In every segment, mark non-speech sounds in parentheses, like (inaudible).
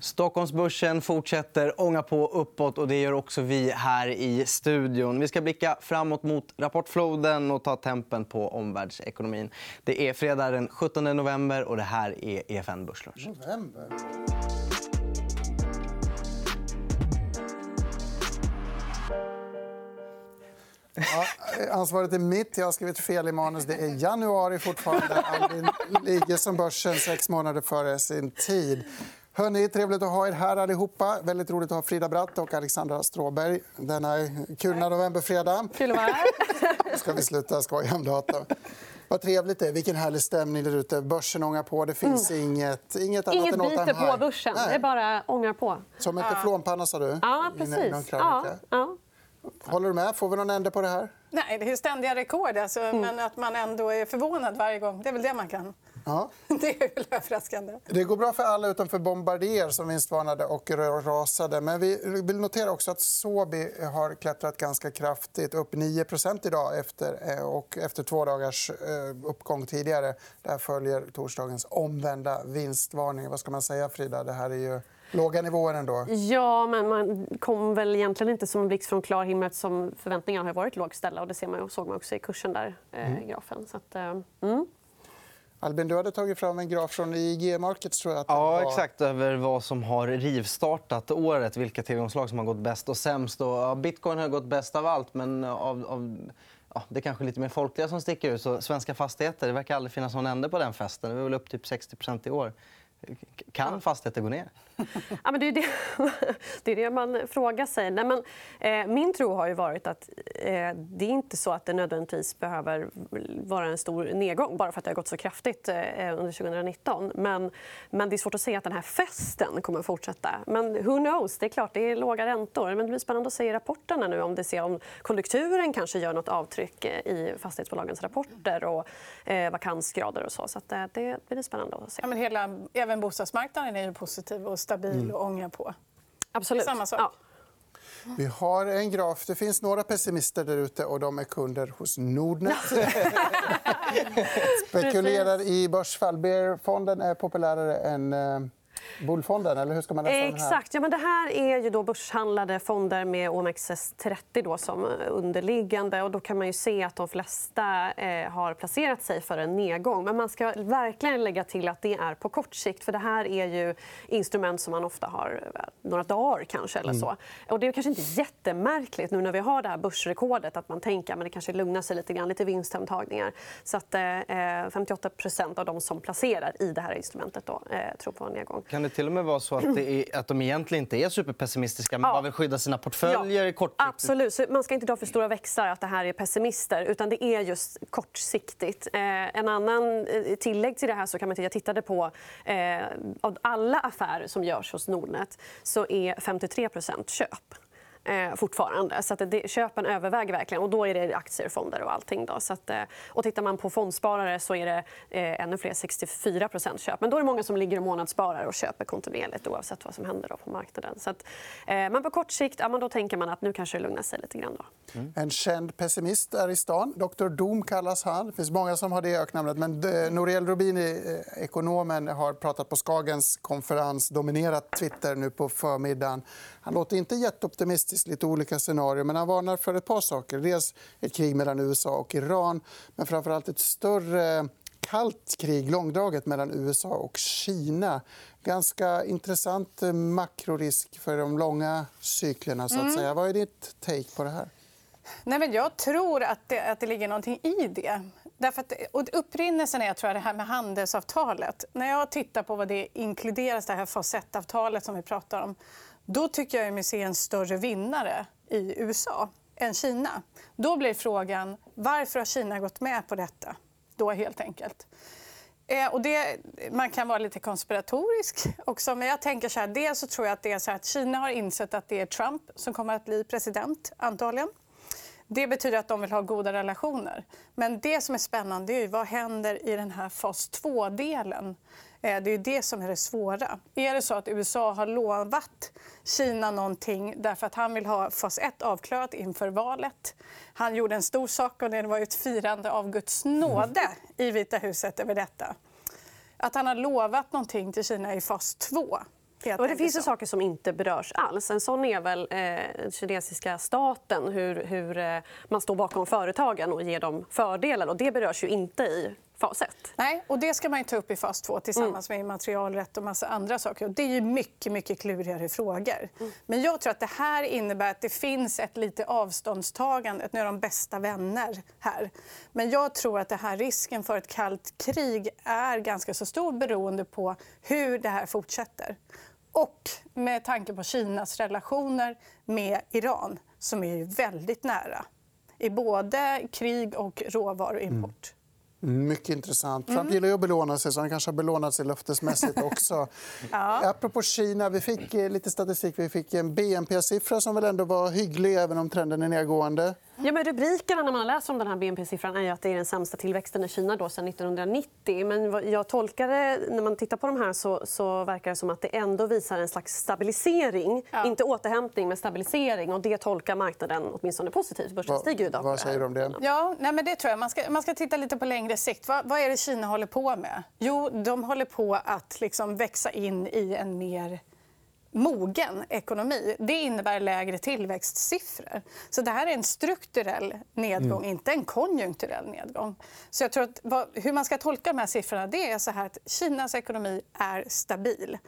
Stockholmsbörsen fortsätter ånga på uppåt och det gör också vi här i studion. Vi ska blicka framåt mot rapportfloden och ta tempen på omvärldsekonomin. Det är fredag den 17 november och det här är EFN Börslunch. November? Ja, ansvaret är mitt. Jag har skrivit fel i manus. Det är januari fortfarande. Albin ligger som börsen sex månader före sin tid. Hörrni, trevligt att ha er här allihopa. Väldigt roligt att ha Frida Bratt och Alexandra Stråberg denna kulna novemberfredag. Kul att vara här. ska vi sluta skoja om datorn. Vad trevligt det är. Vilken härlig stämning där ute. Börsen ångar på. Det finns mm. inget, inget annat inget än biter på börsen. Nej. Det är bara ångar på. Som en teflonpanna, sa du? Ja, precis. Ja, ja. Håller du med? Får vi någon ände på det här? Nej, det är ständiga rekord. Alltså, mm. Men att man ändå är förvånad varje gång, det är väl det man kan. Ja. (laughs) Det är väl överraskande. Det går bra för alla utom för Bombardier som vinstvarnade och rasade. Men vi vill notera också att Sobi har klättrat ganska kraftigt. Upp 9% idag efter, eh, och efter två dagars eh, uppgång tidigare. Där följer torsdagens omvända vinstvarning. Vad ska man säga, Frida? Det här är ju låga nivåer ändå. Ja, men man kom väl egentligen inte som en blixt från klar himmel som förväntningarna har varit lågställda. Och det ser man, såg man också i kursen där, eh, mm. grafen. Så att, eh, mm. Albin, du hade tagit fram en graf från IG Markets. Tror jag, ja, exakt. Över vad som har rivstartat året. Vilka tillgångslag som har gått bäst och sämst. Och, ja, Bitcoin har gått bäst av allt, men av, av ja, det är kanske lite mer folkliga som sticker ut. Så svenska fastigheter, det verkar aldrig finnas någon ände på den festen. Det är väl upp typ 60% i år. Kan fastigheter gå ner? Ja, men det, är det, (laughs) det är det man frågar sig. Nej, men, eh, min tro har ju varit att eh, det är inte så att det nödvändigtvis behöver vara en stor nedgång bara för att det har gått så kraftigt eh, under 2019. Men, men det är svårt att säga att den här festen kommer att fortsätta. Men who knows? Det är klart, det är låga räntor. Men det blir spännande att se i rapporterna nu om det ser om konjunkturen kanske gör nåt avtryck eh, i fastighetsbolagens rapporter och eh, vakansgrader och så. så att, eh, det blir spännande att se. Ja, men hela, även bostadsmarknaden är ju positiv och stabil mm. och ånga på. Absolut. Samma sak. Ja. Vi har en graf. Det finns några pessimister där ute och de är kunder hos Nordnet. (laughs) Spekulerar i börsfall. Bear-fonden är populärare än eh, Bullfonden, eller hur ska man läsa Exakt. Ja, men det här är ju då börshandlade fonder med OMXS30 då som underliggande. Och då kan man ju se att de flesta eh, har placerat sig för en nedgång. Men man ska verkligen lägga till att det är på kort sikt. För Det här är ju instrument som man ofta har eh, några dagar. kanske. Eller så. Mm. Och det är kanske inte jättemärkligt nu när vi har det här börsrekordet att man tänker att det kanske lugnar sig lite grann, lite vinsthemtagningar. Så att, eh, 58% av de som placerar i det här instrumentet då, eh, tror på en nedgång. Kan det till och med vara så att, är, att de egentligen inte är superpessimistiska men ja. bara vill skydda sina portföljer ja. kortsiktigt? Absolut. Så man ska inte dra för stora växlar att det här är pessimister. utan Det är just kortsiktigt. Eh, en annan eh, tillägg till det här så kan man jag tittade på eh, av alla affärer som görs hos Nordnet så är 53% köp eh, fortfarande. Så att det, köpen överväger verkligen. Och då är det aktier, fonder och allting. Då. Så att, eh, och tittar man på fondsparare så är det eh, ännu fler, 64% köp. Men då är det många som ligger och månadssparar och köper kontinuerligt oavsett vad som händer då på marknaden. Så att, eh, men på kort sikt ja, men då tänker man att nu kanske det lugnar sig lite grann. Då. Mm. En känd pessimist är i stan. Dr Doom kallas han. Det finns många som har det öknamnet. Men eh, Noriel Nouriel eh, ekonomen, har pratat på Skagens konferens dominerat Twitter nu på förmiddagen. Han låter inte jätteoptimistisk, lite olika scenarier. Men han varnar för ett par saker. Dels ett krig mellan USA och Iran, men framför allt ett större kallt krig, långdraget, mellan USA och Kina. Ganska intressant eh, makrorisk för de långa cyklerna. Så att mm. säga. Vad är ditt take på det här? Nej, men jag tror att det, att det ligger någonting i det. Därför att, och upprinnelsen är tror jag, det här med handelsavtalet. När jag tittar på vad det inkluderas, det här 1-avtalet som vi pratar om då tycker jag mig se en större vinnare i USA än Kina. Då blir frågan varför har Kina gått med på detta. Då helt enkelt. Eh, och det, man kan vara lite konspiratorisk. också. Men jag tänker så här, dels så tror jag att, det är så att Kina har insett att det är Trump som kommer att bli president. antagligen. Det betyder att de vill ha goda relationer. Men det som är spännande är vad händer i den här fas 2-delen. Eh, det är det som är det svåra. Är det så att USA har lovat Kina någonting därför att han vill ha fas 1 avklarat inför valet? Han gjorde en stor sak och det var ett firande av Guds nåde i Vita huset över detta. Att han har lovat någonting till Kina i fas 2 Och det finns ju saker som inte berörs alls. En sån är väl eh, kinesiska staten, hur, hur eh, man står bakom företagen och ger dem fördelar. Och det berörs ju inte i fas 1. Nej, och det ska man ta upp i fas 2 tillsammans mm. med immaterialrätt och massa andra saker. Och det är ju mycket, mycket klurigare frågor. Mm. Men jag tror att det här innebär att det finns ett lite avståndstagande. Nu är de bästa vänner här. Men jag tror att det här risken för ett kallt krig är ganska så stor beroende på hur det här fortsätter. Och med tanke på Kinas relationer med Iran, som är väldigt nära i både krig och råvaruimport. Mm. Mycket intressant. Trump mm. gillar ju att belåna sig, så han kanske har belånat sig löftesmässigt (laughs) också. ja. Apropå Kina, vi fick eh, lite statistik. Vi fick en BNP-siffra som väl ändå var hygglig, även om trenden är nedgående. Ja, men rubrikerna när man läser om den här BNP-siffran är att det är den sämsta tillväxten i Kina då sedan 1990. Men jag tolkar det, när man tittar på de här så, så verkar det som att det ändå visar en slags stabilisering. Ja. Inte återhämtning, men stabilisering. Och det tolkar marknaden åtminstone positivt. Börsen stiger idag. Vad säger du om det? Ja, nej, men det tror jag. Man ska, man ska titta lite på längre sikt. Vad, vad är det Kina håller på med? Jo, de håller på att liksom växa in i en mer mogen ekonomi. Det innebär lägre tillväxtsiffror. Så det här är en strukturell nedgång, mm. inte en konjunkturell nedgång. Så jag tror att vad, hur man ska tolka de här siffrorna det är så här att Kinas ekonomi är stabil.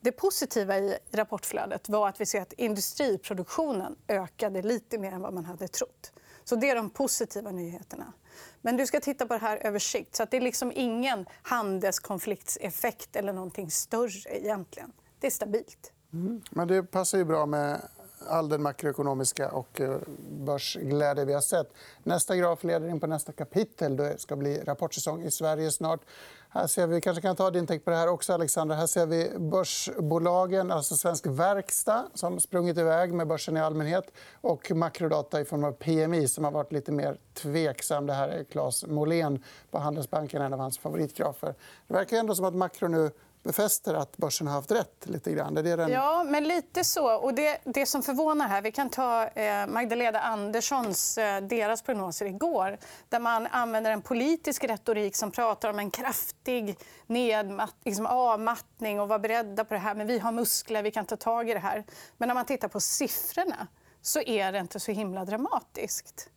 Det positiva i rapportflödet var att vi ser att industriproduktionen ökade lite mer än vad man hade trott. Så Det är de positiva nyheterna. Men du ska titta på det här över sikt. Så att det är liksom ingen handelskonfliktseffekt eller någonting större. egentligen. Det är stabilt. Mm. Men det passar ju bra med all den makroekonomiska och eh, börsglädje vi har sett. Nästa graf leder in på nästa kapitel. Det ska bli rapportsäsong i Sverige snart. Här ser vi, kanske kan ta din take på det här också, Alexandra. Här ser vi börsbolagen, alltså Svensk Verkstad som sprungit iväg med börsen i allmänhet och makrodata i form av PMI som har varit lite mer tveksam. Det här är Claes Molén på Handelsbanken, en av hans favoritgrafer. Det verkar ändå som att makro nu befäster att börsen har haft rätt. lite grann. Det är den... Ja, men lite så. Och det, det som förvånar här... Vi kan ta eh, Magdalena Anderssons eh, deras prognoser igår där man använder en politisk retorik som pratar om en kraftig nedmatt, liksom avmattning och vara beredda på det här. Men vi har muskler, vi kan ta tag i det här. Men när man tittar på siffrorna så är det inte så himla dramatiskt.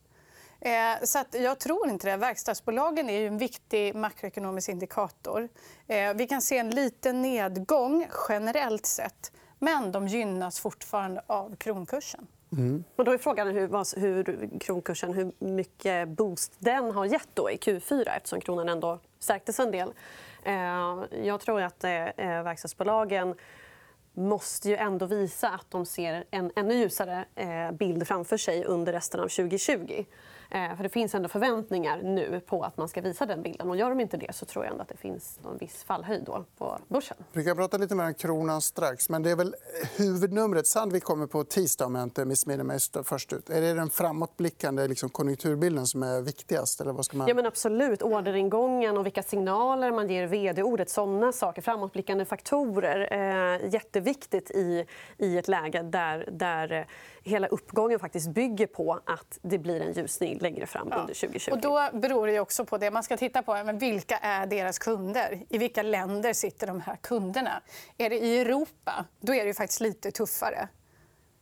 Eh, så att jag tror inte det. Verkstadsbolagen är en viktig makroekonomisk indikator. Eh, vi kan se en liten nedgång generellt sett men de gynnas fortfarande av kronkursen. Mm. Och då är frågan hur, hur kronkursen, hur mycket boost den har gett då i Q4 eftersom kronan ändå stärktes en del. Eh, jag tror att verkstadsbolagen måste ju ändå visa att de ser en ännu ljusare bild framför sig under resten av 2020. Eh, för Det finns ändå förväntningar nu på att man ska visa den bilden. Och gör de inte det så tror jag ändå att det finns en viss fallhöjd då på börsen. Vi kan prata lite mer om kronan strax. Men det är väl huvudnumret. Sandvik kommer på tisdag om jag inte missminner mig först ut. Är det den framåtblickande liksom, konjunkturbilden som är viktigast? Eller vad ska man... ja, men absolut. Orderingången och vilka signaler man ger vd-ordet. Såna saker. Framåtblickande faktorer. Eh, jätteviktigt i, i ett läge där, där hela uppgången faktiskt bygger på att det blir en ljusning längre fram ja. under 2020. Och då beror det också på det. Man ska titta på men vilka är deras kunder. I vilka länder sitter de här kunderna? Är det i Europa, då är det faktiskt lite tuffare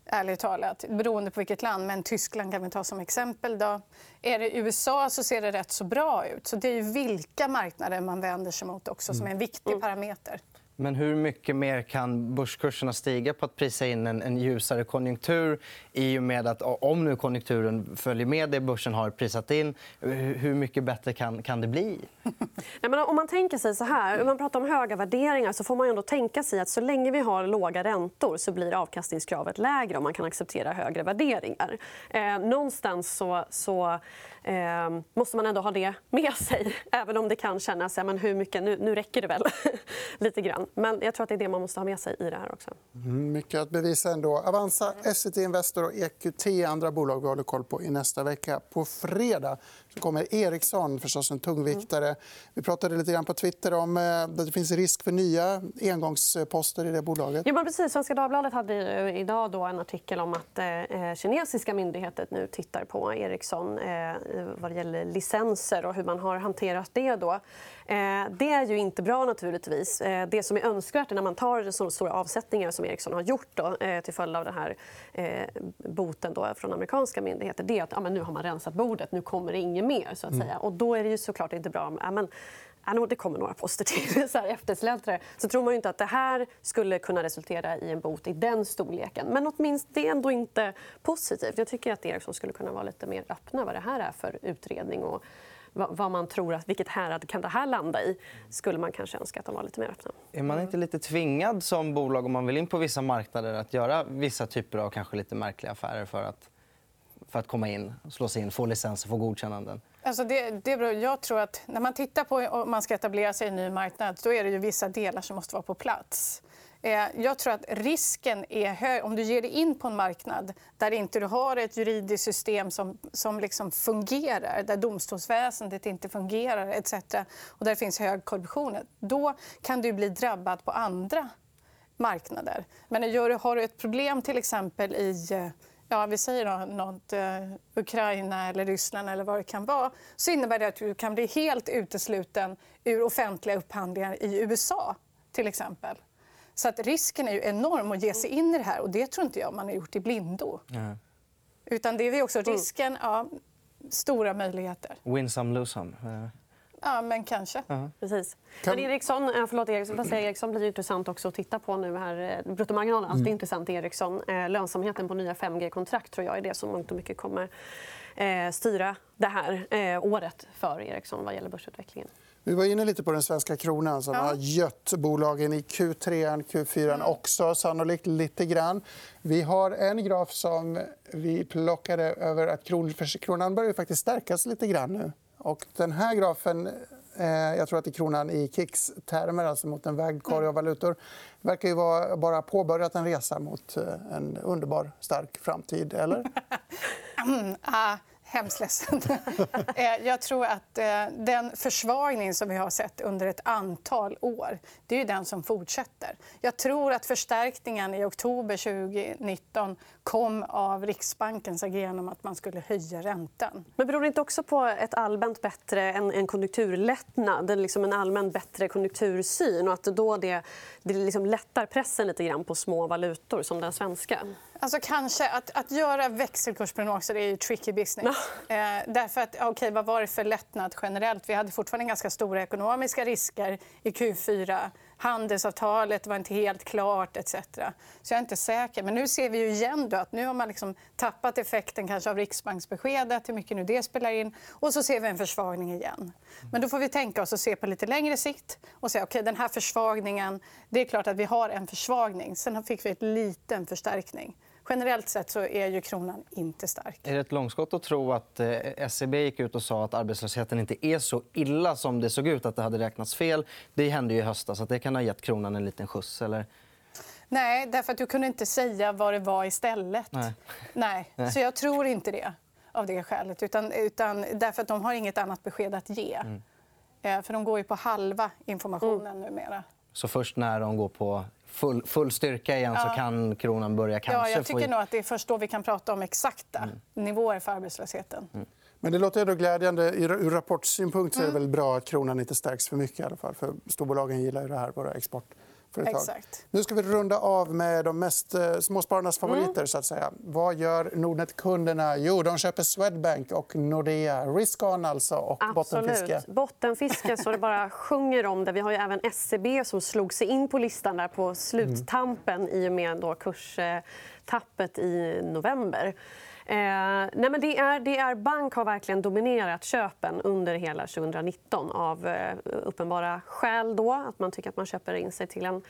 ärligt talat, beroende på vilket land. Men Tyskland kan vi ta som exempel. Då. Är det USA så ser det rätt så bra ut. Så Det är vilka marknader man vänder sig mot också som är en viktig mm. parameter. Men hur mycket mer kan börskurserna stiga på att prisa in en, en ljusare konjunktur i och med att om nu konjunkturen följer med det börsen har prisat in, hur mycket bättre kan, kan det bli? (laughs) Nej, men om man tänker sig så här, om man pratar om höga värderingar så får man ändå tänka sig att så länge vi har låga räntor så blir avkastningskravet lägre om man kan acceptera högre värderingar. Eh, någonstans så, så eh, måste man ändå ha det med sig. (laughs) Även om det kan kännas ja, men hur mycket, nu, nu räcker det väl. (laughs) lite grann. Men jag tror att det är det man måste ha med sig i det här också. Mm, mycket att bevisa ändå. Avanza, SCT Investor och EQT andra bolag vi håller koll på i nästa vecka. På fredag så kommer Ericsson, förstås en tungviktare. Mm. Vi pratade lite grann på Twitter om eh, att det finns risk för nya engångsposter i det bolaget. Ja, men precis. Svenska Dagbladet hade idag då en artikel om att eh, kinesiska myndigheter nu tittar på Ericsson eh, vad det gäller licenser och hur man har hanterat det. Då. Eh, det är ju inte bra, naturligtvis. Eh, det som är önskvärt när man tar så stora avsättningar som Ericsson har gjort då, eh, till följd av den här boten då från amerikanska myndigheter det är att ja, men nu har man rensat bordet, nu kommer det inget mer. Så att säga. Och då är det ju såklart inte bra. Ja, men, ja, det kommer några poster till (laughs) så här eftersläntrare. Så tror man inte att det här skulle kunna resultera i en bot i den storleken. Men åtminstone, det är ändå inte positivt. Jag tycker att Ericsson skulle kunna vara lite mer öppna vad det här är för utredning och vad man tror att, vilket härad kan det här landa i skulle man kanske önska att de var lite mer öppna. Är man inte lite tvingad som bolag om man vill in på vissa marknader att göra vissa typer av kanske lite märkliga affärer för att, för att komma in, slå sig in, få licens och få godkännanden? Alltså det, det beror, jag tror att när man tittar på om man ska etablera sig i en ny marknad då är det ju vissa delar som måste vara på plats. Eh, jag tror att risken är hög om du ger dig in på en marknad där inte du har ett juridiskt system som, som liksom fungerar, där domstolsväsendet inte fungerar etc. och där det finns hög korruption. Då kan du bli drabbad på andra marknader. Men gör du, har du ett problem till exempel i eh, ja, vi säger något, eh, Ukraina eller Ryssland eller vad det kan vara så innebär det att du kan bli helt utesluten ur offentliga upphandlingar i USA. till exempel. Så att risken är ju enorm att ge sig in i det här. och Det tror inte jag man har gjort i blindo. Mm. Utan det är också risken, ja, stora möjligheter. Win some, lose some. Ja, men kanske. Uh -huh. Precis. Men Ericsson, eh, förlåt, Ericsson, Ericsson blir intressant också att titta på nu. här. Eh, bruttomarginalen, alltid mm. intressant i Ericsson. Eh, lönsamheten på nya 5G-kontrakt tror jag är det som mångt och mycket kommer styra det här året för Ericsson vad gäller börsutvecklingen. Vi var inne lite på den svenska kronan som ja. har gött bolagen i Q3 Q4 mm. också, sannolikt lite grann. Vi har en graf som vi plockade över att kronan börjar faktiskt stärkas lite grann nu. Och den här grafen, eh, jag tror att det är kronan i KIX-termer, alltså mot en vägd korg av valutor, verkar ju vara bara påbörjat en resa mot eh, en underbar, stark framtid. Eller? (laughs) hemskt ledsen. (laughs) Eh, jag tror att eh, den försvagning som vi har sett under ett antal år det är den som fortsätter. Jag tror att förstärkningen i oktober 2019 kom av Riksbankens agerande om att man skulle höja räntan. Men beror det inte också på ett allmänt bättre, en, en konjunkturlättnad, liksom en allmän bättre konjunktursyn och att då det, det liksom lättar pressen lite grann på små valutor som den svenska? Alltså, kanske. Att, att göra växelkursprognoser är ju tricky business. No. Eh, därför att, okay, vad var det för lättnad generellt? Vi hade fortfarande ganska stora ekonomiska risker i Q4 handelsavtalet var inte helt klart etc. Så jag är inte säker. Men nu ser vi ju igen då att nu har man liksom tappat effekten kanske av Riksbanksbeskedet, hur mycket nu det spelar in. Och så ser vi en försvagning igen. Men då får vi tänka oss att se på lite längre sikt och säga okay, den här försvagningen, det är klart att vi har en försvagning. Sen fick vi en liten förstärkning generellt sett så är ju kronan inte stark. Är det ett långskott att tro att eh, SEB gick ut och sa att arbetslösheten inte är så illa som det såg ut, att det hade räknats fel? Det hände ju i höstas. Att det kan ha gett kronan en liten skjuts? Eller? Nej, därför att du kunde inte säga vad det var istället. Nej. Nej. (laughs) Så jag tror inte det av det skälet. Utan, utan därför att de har inget annat besked att ge. Mm. Eh, för de går ju på halva informationen mm. numera. Så först när de går på full, full styrka igen ja. så kan kronan börja kanske ja, jag tycker få... nog att det är först då vi kan prata om exakta mm. nivåer för arbetslösheten. Mm. Men det låter ändå glädjande. Ur rapportsynpunkt så är det mm. väl bra att kronan inte stärks för mycket. I alla fall. För storbolagen gillar ju det här, våra export företag. Exakt. Nu ska vi runda av med de mest eh, småspararnas favoriter. Mm. Så att säga. Vad gör Nordnet-kunderna? Jo, de köper Swedbank och Nordea. Risk-on alltså, och Absolut. bottenfiske. Bottenfiske så det bara (laughs) sjunger om det. Vi har ju även SCB som slog sig in på listan där på sluttampen mm. i och med då kurstappet i november. Eh, nej men det är, det är, bank har verkligen dominerat köpen under hela 2019 av eh, uppenbara skäl. Då, att man tycker att man köper in sig till en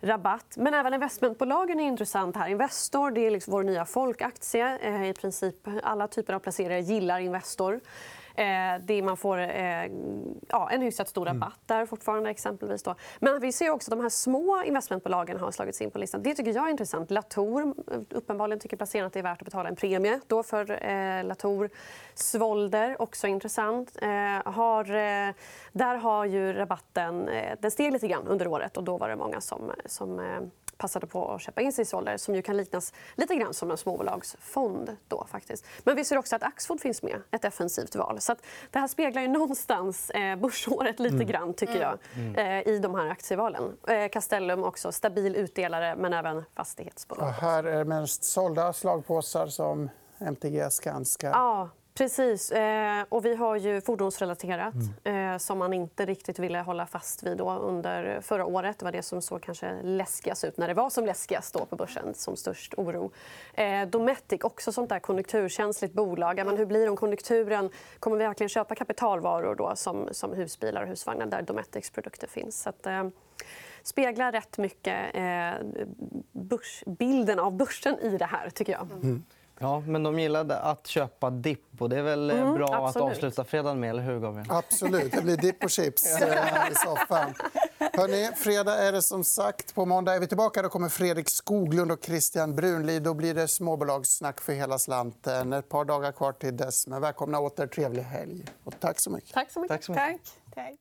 rabatt. Men även investmentbolagen är intressant. här. Investor det är liksom vår nya folkaktie. Eh, I princip alla typer av placerare gillar Investor. Eh, det man får eh, ja, en hyfsat stor mm. rabatt där fortfarande. exempelvis. Då. Men vi ser också att de här små investmentbolagen har slagits in på listan. Det tycker jag är intressant. Latour uppenbarligen tycker placerarna att det är värt att betala en premie då för eh, Latour. Svolder, också intressant. Eh, har, eh, där har ju rabatten eh, den steg lite grann under året. och Då var det många som, som passade på att köpa in sig i Soller som ju kan liknas lite grann som en småbolagsfond. Då, faktiskt. Men vi ser också att Axfood finns med, ett defensivt val. Så det här speglar ju någonstans eh, börsåret lite mm. grann tycker jag, mm. eh, i de här aktievalen. Eh, Castellum också, stabil utdelare, men även fastighetsbolag. Och här är det mest sålda slagpåsar som MTG, Skanska. Ja, Precis. Eh, och vi har ju fordonsrelaterat mm. eh, som man inte riktigt ville hålla fast vid då under förra året. Det var det som såg kanske läskigast ut när det var som läskigast då på börsen. som störst oro. Eh, Dometic, också sånt där konjunkturkänsligt bolag. Men hur blir det om konjunkturen... Kommer vi verkligen köpa kapitalvaror då, som, som husbilar och husvagnar där Dometics produkter finns? Så att, eh, speglar rätt mycket eh, börsbilden av börsen i det här, tycker jag. Mm. Ja, men de gillade att köpa dipp. Och det är väl eh, mm, bra absolut. att avsluta fredagen med, eller hur Gabriel? Absolut. Det blir dipp och chips eh, i soffan. Hörrni, fredag är det som sagt. På måndag är vi tillbaka. Då kommer Fredrik Skoglund och Christian Brunlid. Då blir det småbolagssnack för hela slanten. Ett par dagar kvar till dess. Men välkomna åter. Trevlig helg. Och tack så mycket. Tack så mycket. Tack så mycket. Tack. Tack.